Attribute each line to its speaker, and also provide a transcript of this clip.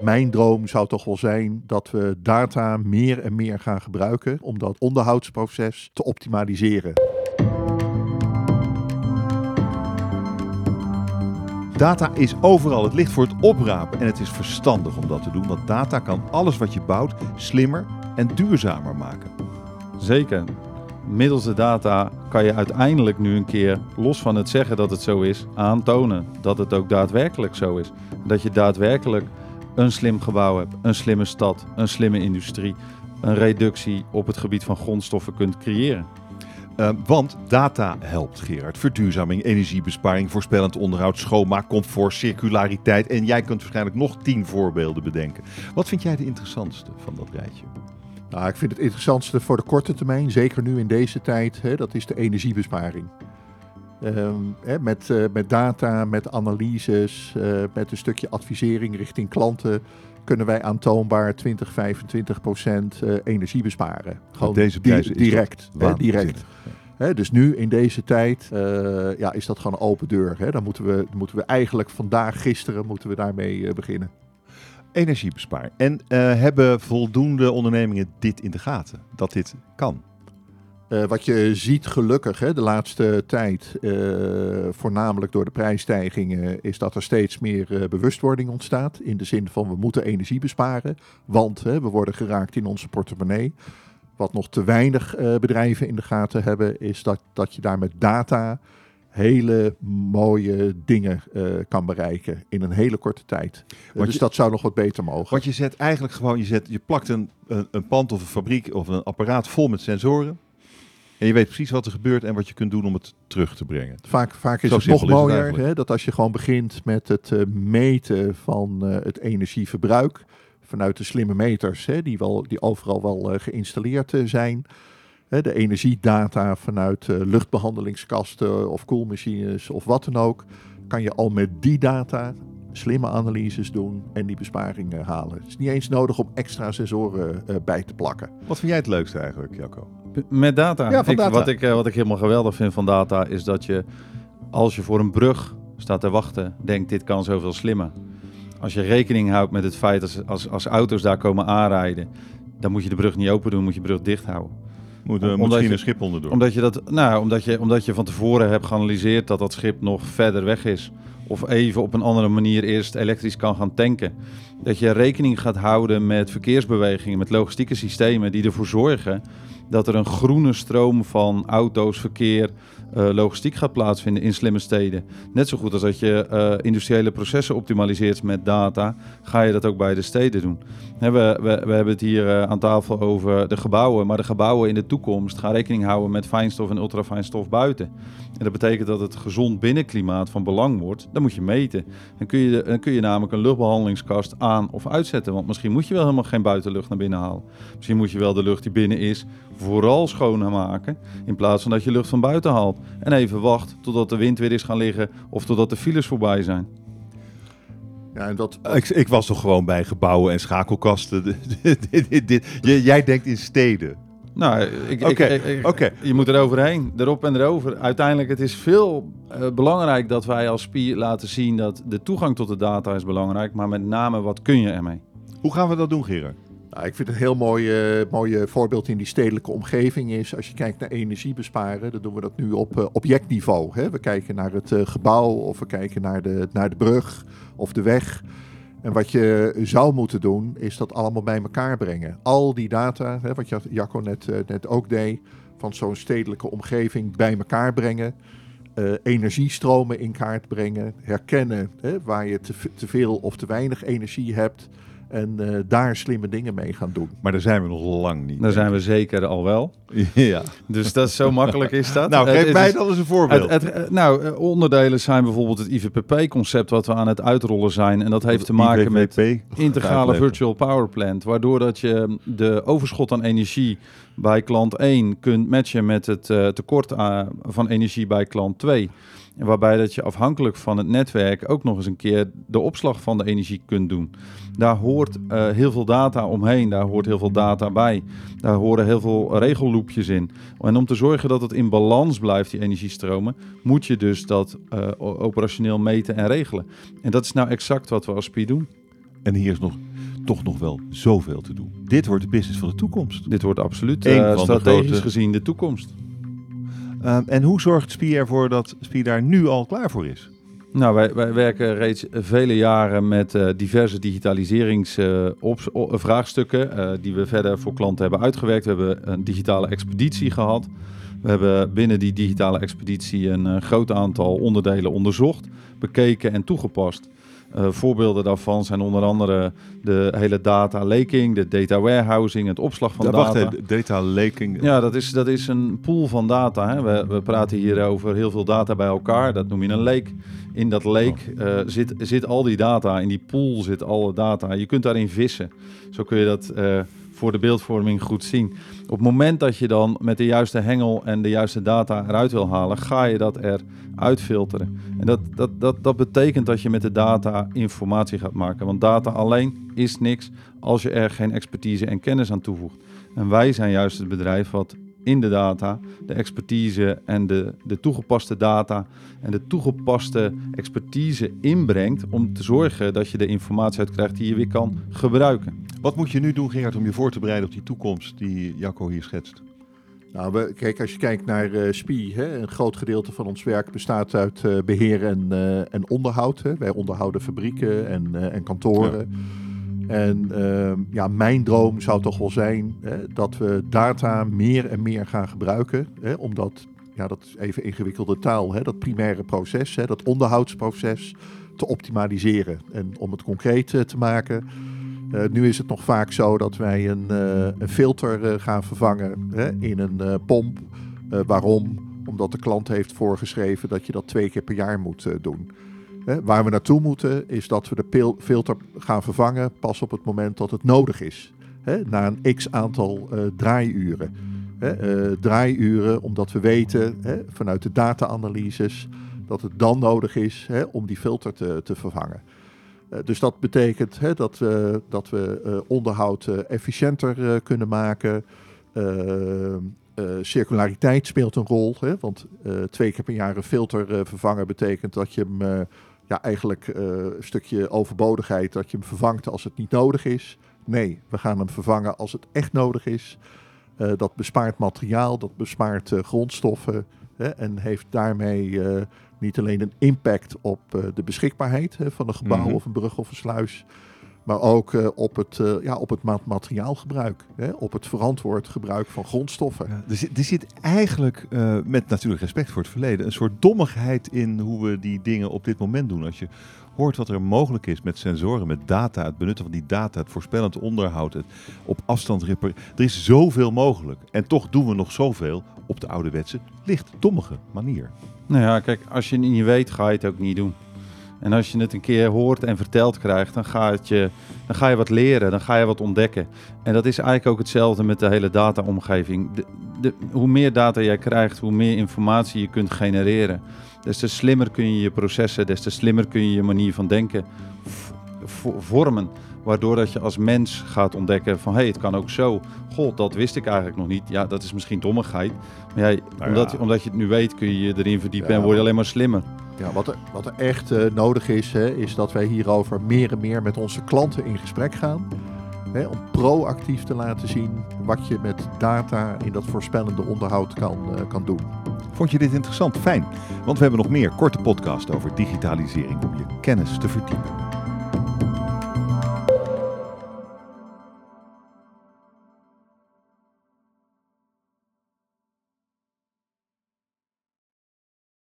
Speaker 1: Mijn droom zou toch wel zijn dat we data meer en meer gaan gebruiken om dat onderhoudsproces te optimaliseren.
Speaker 2: Data is overal. Het ligt voor het oprapen en het is verstandig om dat te doen, want data kan alles wat je bouwt slimmer en duurzamer maken.
Speaker 3: Zeker. Middels de data kan je uiteindelijk nu een keer, los van het zeggen dat het zo is, aantonen dat het ook daadwerkelijk zo is. Dat je daadwerkelijk een slim gebouw hebt, een slimme stad, een slimme industrie, een reductie op het gebied van grondstoffen kunt creëren.
Speaker 2: Uh, want data helpt, Gerard. Verduurzaming, energiebesparing, voorspellend onderhoud, schoonmaak, comfort, circulariteit. En jij kunt waarschijnlijk nog tien voorbeelden bedenken. Wat vind jij de interessantste van dat rijtje?
Speaker 1: Nou, ik vind het interessantste voor de korte termijn, zeker nu in deze tijd, hè, dat is de energiebesparing. Um, hè, met, uh, met data, met analyses, uh, met een stukje advisering richting klanten kunnen wij aantoonbaar 20, 25 procent uh, energie besparen.
Speaker 2: Gewoon deze
Speaker 1: di direct. Hè, direct. Hè, dus nu in deze tijd ja, is dat gewoon een open deur. Hè. Dan moeten we, moeten we eigenlijk vandaag, gisteren, moeten we daarmee beginnen
Speaker 2: energiebesparing. En hebben voldoende ondernemingen dit in de gaten, dat dit kan?
Speaker 1: Uh, wat je ziet gelukkig hè, de laatste tijd, uh, voornamelijk door de prijsstijgingen, is dat er steeds meer bewustwording ontstaat. In de zin van we moeten energie besparen, want hè, we worden geraakt in onze portemonnee. Wat nog te weinig bedrijven in de gaten hebben, is dat, dat je daar met data hele mooie dingen uh, kan bereiken in een hele korte tijd. Uh, dus je, dat zou nog wat beter mogen.
Speaker 2: Want je zet eigenlijk gewoon, je, zet, je plakt een, een, een pand of een fabriek of een apparaat vol met sensoren. En je weet precies wat er gebeurt en wat je kunt doen om het terug te brengen.
Speaker 1: Vaak, vaak is Zo het nog mooier het hè, dat als je gewoon begint met het uh, meten van het energieverbruik vanuit de slimme meters, hè, die, wel, die overal wel geïnstalleerd zijn de energiedata vanuit luchtbehandelingskasten of koelmachines of wat dan ook, kan je al met die data slimme analyses doen en die besparingen halen. Het is niet eens nodig om extra sensoren bij te plakken.
Speaker 2: Wat vind jij het leukste eigenlijk, Jacco?
Speaker 3: Met data. Ja, van ik, data. Wat, ik, uh, wat ik helemaal geweldig vind van data is dat je, als je voor een brug staat te wachten, denkt dit kan zoveel slimmer. Als je rekening houdt met het feit dat als, als, als auto's daar komen aanrijden, dan moet je de brug niet open doen, moet je de brug dicht houden.
Speaker 2: Moet, uh, misschien je, een schip onderdoor.
Speaker 3: Omdat je, dat, nou, omdat, je, omdat je van tevoren hebt geanalyseerd dat dat schip nog verder weg is. Of even op een andere manier eerst elektrisch kan gaan tanken. Dat je rekening gaat houden met verkeersbewegingen, met logistieke systemen die ervoor zorgen dat er een groene stroom van auto's, verkeer, uh, logistiek gaat plaatsvinden in slimme steden. Net zo goed als dat je uh, industriële processen optimaliseert met data, ga je dat ook bij de steden doen. we, we, hebben het hier uh, aan tafel over de gebouwen, maar de gebouwen in de toekomst gaan rekening houden met fijnstof en ultrafijnstof buiten. En dat betekent dat het gezond binnenklimaat van belang wordt. Dan moet je meten. Dan kun je, dan kun je namelijk een luchtbehandelingskast aan of uitzetten. Want misschien moet je wel helemaal geen buitenlucht naar binnen halen. Misschien moet je wel de lucht die binnen is vooral schoner maken. In plaats van dat je lucht van buiten haalt. En even wacht totdat de wind weer is gaan liggen of totdat de files voorbij zijn.
Speaker 2: Ja, en dat... ik, ik was toch gewoon bij gebouwen en schakelkasten. Jij denkt in steden.
Speaker 3: Nou, ik, okay. okay. je moet er overheen, erop en erover. Uiteindelijk, het is veel uh, belangrijk dat wij als SPI laten zien dat de toegang tot de data is belangrijk, maar met name wat kun je ermee?
Speaker 2: Hoe gaan we dat doen, Gerard?
Speaker 1: Nou, ik vind een heel mooi, uh, mooi voorbeeld in die stedelijke omgeving is, als je kijkt naar energiebesparen, dan doen we dat nu op uh, objectniveau. Hè? We kijken naar het uh, gebouw of we kijken naar de, naar de brug of de weg. En wat je zou moeten doen, is dat allemaal bij elkaar brengen. Al die data, hè, wat Jacco net, net ook deed, van zo'n stedelijke omgeving bij elkaar brengen. Uh, energiestromen in kaart brengen. Herkennen hè, waar je te, veel of te weinig energie hebt. En uh, daar slimme dingen mee gaan doen.
Speaker 2: Maar daar zijn we nog lang niet.
Speaker 3: Daar zijn we zeker al wel.
Speaker 2: ja.
Speaker 3: Dus dat zo makkelijk is dat.
Speaker 2: nou, geef mij dan eens een voorbeeld.
Speaker 3: Het, het, nou, eh, onderdelen zijn bijvoorbeeld het IVPP-concept wat we aan het uitrollen zijn. En dat heeft te maken met integrale virtual power plant. Waardoor dat je de overschot aan energie bij klant 1 kunt matchen met het uh, tekort van energie bij klant 2. Waarbij dat je afhankelijk van het netwerk ook nog eens een keer de opslag van de energie kunt doen. Daar hoort uh, heel veel data omheen, daar hoort heel veel data bij. Daar horen heel veel regelloopjes in. En om te zorgen dat het in balans blijft, die energiestromen, moet je dus dat uh, operationeel meten en regelen. En dat is nou exact wat we als SPI doen.
Speaker 2: En hier is nog toch nog wel zoveel te doen. Dit wordt de business van de toekomst.
Speaker 3: Dit wordt absoluut uh,
Speaker 2: de
Speaker 3: strategisch
Speaker 2: grote-
Speaker 3: gezien de toekomst.
Speaker 2: Ehm, en hoe zorgt SPI ervoor dat SPI daar nu al klaar voor is?
Speaker 3: Nou, wij, wij werken reeds vele jaren met eh, diverse digitaliseringsvraagstukken eh, die we verder voor klanten hebben uitgewerkt. We hebben een digitale expeditie gehad. We hebben binnen die digitale expeditie een eh, groot aantal onderdelen onderzocht, bekeken en toegepast. Eh, voorbeelden daarvan zijn onder andere de hele data laking, de data warehousing, het opslag van
Speaker 2: Ja,
Speaker 3: data.
Speaker 2: wacht even, data laking.
Speaker 3: Ja, dat is, dat is een pool van data. Hè. We, we praten hier over heel veel data bij elkaar. Dat noem je een lake. In dat lake eh, zit, zit al die data. In die pool zit alle data. Je kunt daarin vissen. Zo kun je dat eh, voor de beeldvorming goed zien. Op het moment dat je dan met de juiste hengel en de juiste data eruit wil halen, ga je dat eruit filteren. En dat, dat, dat, dat betekent dat je met de data informatie gaat maken. Want data alleen is niks als je er geen expertise en kennis aan toevoegt. En wij zijn juist het bedrijf wat in de data de expertise en de, de toegepaste data en de toegepaste expertise inbrengt om te zorgen dat je de informatie uitkrijgt die je weer kan gebruiken.
Speaker 2: Wat moet je nu doen, Gerard, om je voor te bereiden op die toekomst die Jacco hier schetst?
Speaker 1: Nou, we, kijk, als je kijkt naar eh SPI, hè, een groot gedeelte van ons werk bestaat uit eh, beheer en, eh, en onderhoud. Hè. Wij onderhouden fabrieken en, eh, en kantoren. En ehm, ja, mijn droom zou toch wel zijn hè, dat we data meer en meer gaan gebruiken. Hè, omdat, ja, dat is even ingewikkelde taal, hè, dat primaire proces, hè, dat onderhoudsproces te optimaliseren. En om het concreet eh, te maken, eh, nu is het nog vaak zo dat wij een, eh, een filter gaan vervangen in een pomp. Waarom? Omdat de klant heeft voorgeschreven dat je dat twee keer per jaar moet doen. Hè, waar we naartoe moeten is dat we de filter gaan vervangen pas op het moment dat het nodig is. Hè, na een x aantal eh, draaiuren. Hè, eh, draaiuren omdat we weten vanuit de data-analyses dat het dan nodig is om die filter te, te vervangen. Eh, dus dat betekent hè, dat we, dat we onderhoud efficiënter kunnen maken. Circulariteit speelt een rol. Hè, want twee keer per jaar een filter vervangen betekent dat je hem ja, eigenlijk eh, een stukje overbodigheid, dat je hem vervangt als het niet nodig is. Nee, we gaan hem vervangen als het echt nodig is. Eh, dat bespaart materiaal, dat bespaart eh, grondstoffen hè, en heeft daarmee niet alleen een impact op de beschikbaarheid hè, van een gebouw
Speaker 2: Mhm.
Speaker 1: of een brug of een sluis, maar ook eh, op het, eh, ja, op het ma- materiaalgebruik, hè, op het verantwoord gebruik van grondstoffen.
Speaker 2: Ja, er, zit, er zit eigenlijk, eh, met natuurlijk respect voor het verleden, een soort dommigheid in hoe we die dingen op dit moment doen. Als je hoort wat er mogelijk is met sensoren, met data, het benutten van die data, het voorspellend onderhoud, het op afstand repareren. Er is zoveel mogelijk. En toch doen we nog zoveel op de ouderwetse, licht dommige manier.
Speaker 3: Nou ja, kijk, als je het niet weet, ga je het ook niet doen. En als je het een keer hoort en verteld krijgt, dan ga, het je, dan ga je wat leren, dan ga je wat ontdekken. En dat is eigenlijk ook hetzelfde met de hele data-omgeving. De, de, hoe meer data jij krijgt, hoe meer informatie je kunt genereren. Des te slimmer kun je je processen, des te slimmer kun je je manier van denken vormen. Waardoor dat je als mens gaat ontdekken van, hé, hey, het kan ook zo. God, dat wist ik eigenlijk nog niet. Ja, dat is misschien dommigheid. Maar ja,
Speaker 2: Nou
Speaker 3: omdat,
Speaker 2: ja.
Speaker 3: omdat je het nu weet, kun je je erin verdiepen
Speaker 1: Ja,
Speaker 3: en word je alleen maar slimmer.
Speaker 1: Ja, wat, er, wat er echt eh, nodig is, hè, is dat wij hierover meer en meer met onze klanten in gesprek gaan. Hè, om proactief te laten zien wat je met data in dat voorspellende onderhoud kan, eh, kan doen.
Speaker 2: Vond je dit interessant? Fijn, want we hebben nog meer korte podcast over digitalisering om je kennis te verdiepen.